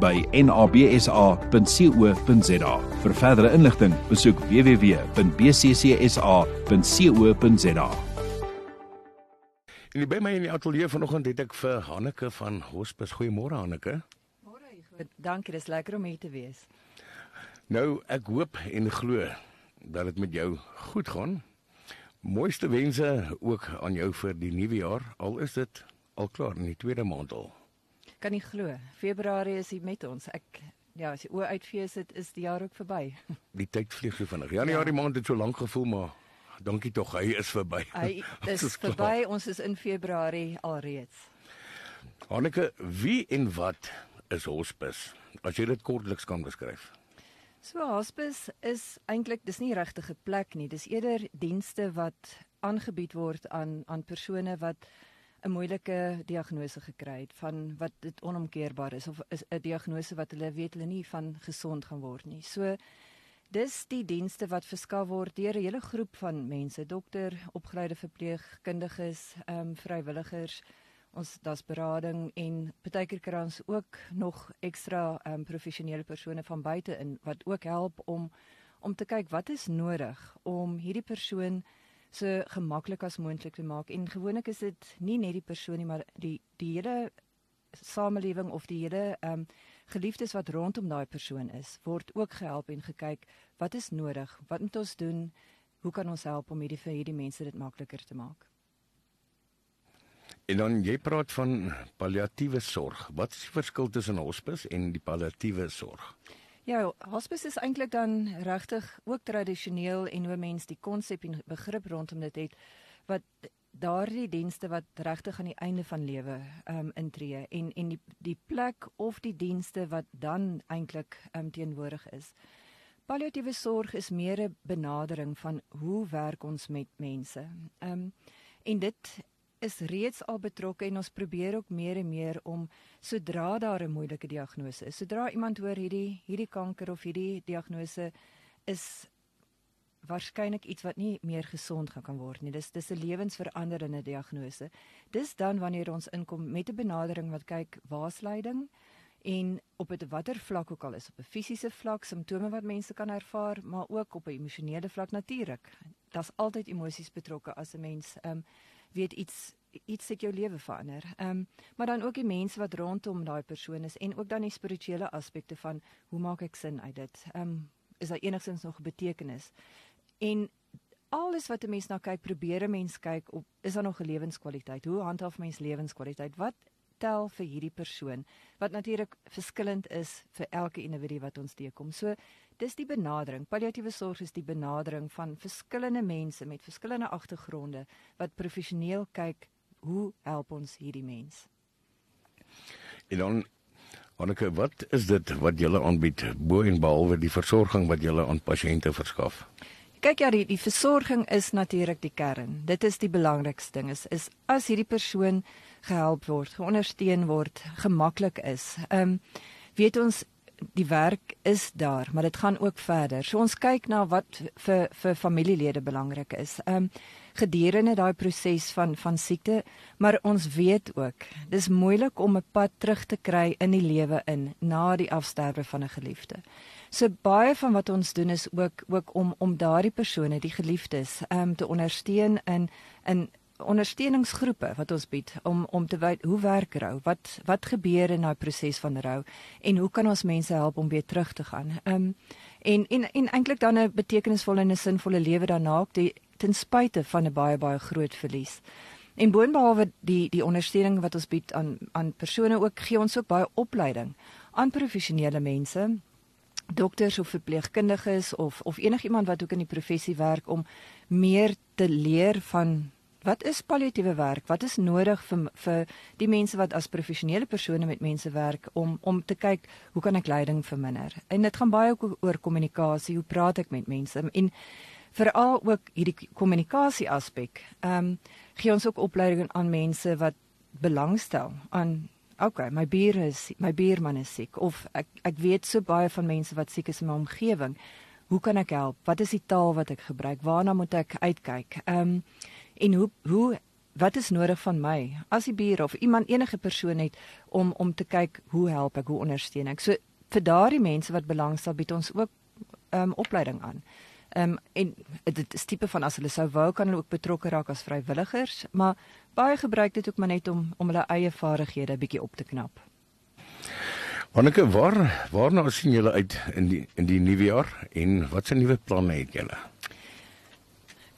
bccsa@nabsa.co.za. Vir verdere inligting, besoek www.bccsa.co.za. En by my in die ateljee vanoggend het ek vir Hanneke van Hospes. Goeiemôre Hanneke. Môre, goed. Dankie, dis lekker om hier te wees. Nou, ek hoop en glo dat dit met jou goed gaan. Mooiste wense ook aan jou vir die nuwe jaar. Al is dit al klaar in die tweede maand al. Kan nie glo. Februarie is hier met ons. Ek ja, as jy oë uitfees dit is die jaar ook verby. Die tyd vlieg so vinnig. Januarie ja. maand het so lank gevoel, maar dankie tog, hy is verby. Hy is, is verby. Ons is in Februarie alreeds. Hanneke, wie en wat is hospis? As jy dit kortliks kan beskryf. So hospice is eintlik dis nie regtig 'n plek nie. Dis eerder dienste wat aangebied word aan aan persone wat 'n moeilike diagnose gekry het van wat dit onomkeerbaar is of is 'n diagnose wat hulle weet hulle nie van gesond gaan word nie. So dis die dienste wat verskaf word deur 'n hele groep van mense, dokter, opgeleide verpleegkundiges, ehm um, vrywilligers, ons daar's berading en partykeer kry ons ook nog ekstra um, professionele persone van buite in wat ook help om om te kyk wat is nodig om hierdie persoon so gemaklik as moontlik te maak en gewoonlik is dit nie net die persoon nie maar die die hele samelewing of die hele um, geliefdes wat rondom daai persoon is word ook gehelp en gekyk wat is nodig wat moet ons doen hoe kan ons help om hierdie vir hierdie mense dit makliker te maak En dan jy praat van palliatiewe sorg. Wat is die verskil tussen hospice en die palliatiewe sorg? Ja, hospice is eintlik dan regtig ook tradisioneel en hoe mens die konsep en begrip rondom dit het wat daardie dienste wat regtig aan die einde van lewe um intree en en die die plek of die dienste wat dan eintlik um teenwoordig is. Palliatiewe sorg is meer 'n benadering van hoe werk ons met mense. Um en dit is reeds al betrokke en ons probeer ook meer en meer om sodra daar 'n moeilike diagnose is, sodra iemand hoor hierdie hierdie kanker of hierdie diagnose is waarskynlik iets wat nie meer gesond gaan kan word nie. Dis dis 'n lewensveranderende diagnose. Dis dan wanneer ons inkom met 'n benadering wat kyk waar's lyding en op 'n watter vlak ook al is, op 'n fisiese vlak, simptome wat mense kan ervaar, maar ook op 'n emosionele vlak natuurlik. Daar's altyd emosies betrokke as 'n mens ehm um, weet iets iets het jou lewe verander. Ehm um, maar dan ook die mense wat rondom daai persoon is en ook dan die spirituele aspekte van hoe maak ek sin uit dit? Ehm um, is daar enigsins nog betekenis? En alles wat 'n mens na kyk, probeer 'n mens kyk op is daar nog 'n lewenskwaliteit? Hoe handhaaf mens lewenskwaliteit? Wat tel vir hierdie persoon wat natuurlik verskillend is vir elke individu wat ons teekom. So dis die benadering. Palliatiewe sorg is die benadering van verskillende mense met verskillende agtergronde wat professioneel kyk hoe help ons hierdie mens. En dan Anneke, wat is dit wat julle aanbied bo en behalwe die versorging wat julle aan pasiënte verskaf? Kyk ja, die die versorging is natuurlik die kern. Dit is die belangrikste ding is is as hierdie persoon gehelp word, geondersteun word, gemaklik is. Ehm um, weet ons die werk is daar, maar dit gaan ook verder. So ons kyk na wat vir vir familielede belangrik is. Ehm um, gedurende daai proses van van siekte, maar ons weet ook, dis moeilik om 'n pad terug te kry in die lewe in na die afsterwe van 'n geliefde. So baie van wat ons doen is ook ook om om daardie persone, die geliefdes, ehm um, te ondersteun in in ondersteuningsgroepe wat ons bied om om te weet hoe werk rou, wat wat gebeur in daai proses van rou en hoe kan ons mense help om weer terug te gaan. Ehm um, en en en eintlik dan 'n betekenisvolle en 'n sinvolle lewe daarna die ten spyte van 'n baie baie groot verlies. En boonbehalwe die die ondersteuning wat ons bied aan aan persone ook gee ons ook baie opleiding aan professionele mense dokters of verpleegkundiges of of enigiemand wat ook in die professie werk om meer te leer van wat is palliatiewe werk? Wat is nodig vir vir die mense wat as professionele persone met mense werk om om te kyk hoe kan ek lyding verminder? En dit gaan baie ook oor kommunikasie. Hoe praat ek met mense? En veral ook hierdie kommunikasie aspek. Ehm um, gee ons ook opleiding aan mense wat belangstel aan okay, my buur is my buurman is siek of ek ek weet so baie van mense wat siek is in my omgewing. Hoe kan ek help? Wat is die taal wat ek gebruik? Waarna moet ek uitkyk? Ehm um, en hoe hoe wat is nodig van my as die buur of iemand enige persoon het om om te kyk hoe help ek, hoe ondersteun ek? So vir daardie mense wat belangstel, bied ons ook ehm um, opleiding aan. Ehm um, en dit is tipe van as hulle sou wou kan hulle ook betrokke raak as vrywilligers, maar baie gebruik dit ook maar net om om hulle eie vaardighede bietjie op te knap. Wanneke, waar waarna sien julle uit in die in die nuwe jaar en watse nuwe planne het julle?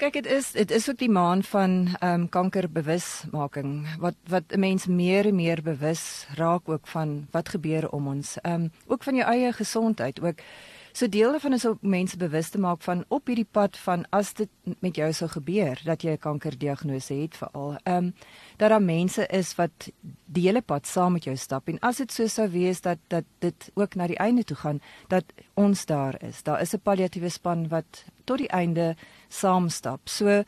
Kyk, dit is dit is ook die maand van ehm um, kankerbewusmaking wat wat 'n mens meer en meer bewus raak ook van wat gebeur om ons. Ehm um, ook van jou eie gesondheid ook So deel daarvan is om mense bewus te maak van op hierdie pad van as dit met jou sou gebeur dat jy 'n kankerdiagnose het veral. Ehm um, dat daar mense is wat die hele pad saam met jou stap en as dit so sou wees dat dat dit ook na die einde toe gaan dat ons daar is. Daar is 'n palliatiewe span wat tot die einde saam stap. So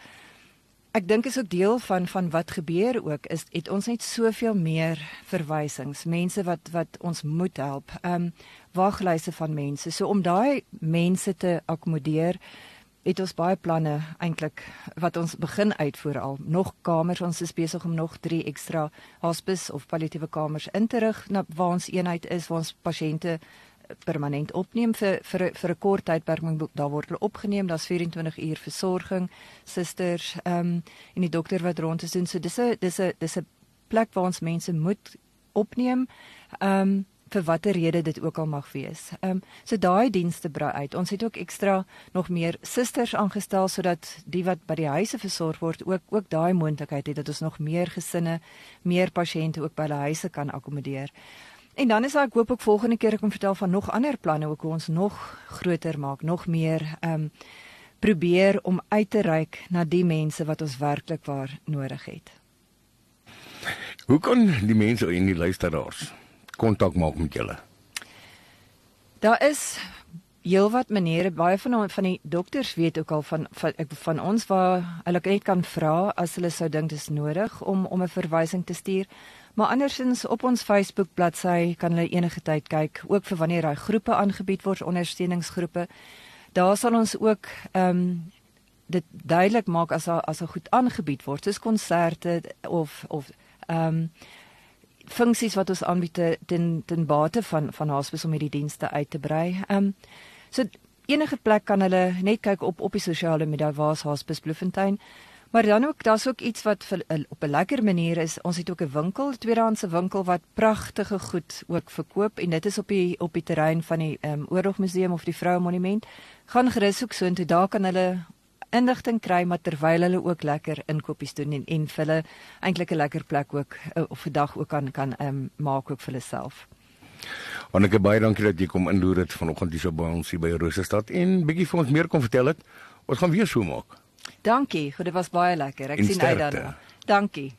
ek dink is ook deel van van wat gebeur ook is het ons net soveel meer verwysings, mense wat wat ons moet help. Ehm um, waglyse van mense. So om daai mense te akkommodeer, het ons baie planne eintlik wat ons begin uitvoer al. Nog kamers, ons is besig om nog 3 ekstra hospice of palliatiewe kamers in te rig na waar ons eenheid is waar ons pasiënte permanent opneem vir vir vir 'n kort tydperk daar word hulle opgeneem daar's 24 uur versorging susters ehm um, en die dokter wat rond is doen so dis 'n dis 'n dis 'n plek waar ons mense moet opneem ehm um, vir watter rede dit ook al mag wees. Ehm um, so daai dienste brei uit. Ons het ook ekstra nog meer susters aangestel sodat die wat by die huise versorg word ook ook daai moontlikheid het dat ons nog meer gesinne, meer pasiënte ook by hulle huise kan akkommodeer. En dan is daar ek hoop ook volgende keer ek kom vertel van nog ander planne ook hoe ons nog groter maak, nog meer ehm um, probeer om uit te reik na die mense wat ons werklik waar nodig het. Hoe kan die mense in die luisteraars kontak maak met julle? Daar is heelwat maniere baie van van die dokters weet ook al van van, van ons waar hulle net kan vra as hulle sou dink dit is nodig om om 'n verwysing te stuur. Maar andersins op ons Facebook bladsy kan hulle enige tyd kyk, ook vir wanneer daai groepe aangebied word, ondersteuningsgroepe. Daar sal ons ook ehm um, dit duidelik maak as as 'n goed aangebied word, soos konserte of of ehm um, funksies wat ons aanbied ten ten bate van van hospice om hierdie dienste uit te brei. Ehm um, so enige plek kan hulle net kyk op op die sosiale media waar hospice Bloemfontein Maar dan ook, daar's ook iets wat vir, op 'n lekker manier is. Ons het ook 'n winkel, tweedehandse winkel wat pragtige goed ook verkoop en dit is op die op die terrein van die um, Oorlogmuseum of die Vroue Monument. Gaan gerus ook so intoe, daar kan hulle inligting kry maar terwyl hulle ook lekker inkopies doen en en hulle eintlik 'n lekker plek ook uh, of 'n dag ook kan kan um, maak ook vir hulle self. Ek baie dankie dat jy kom inloer het vanoggend hier so by ons hier by Rosestad en bietjie vir ons meer kon vertel het. Ons gaan weer so maak. Dankie, goed, dit was baie lekker. Ek sien uit daarna. Dankie.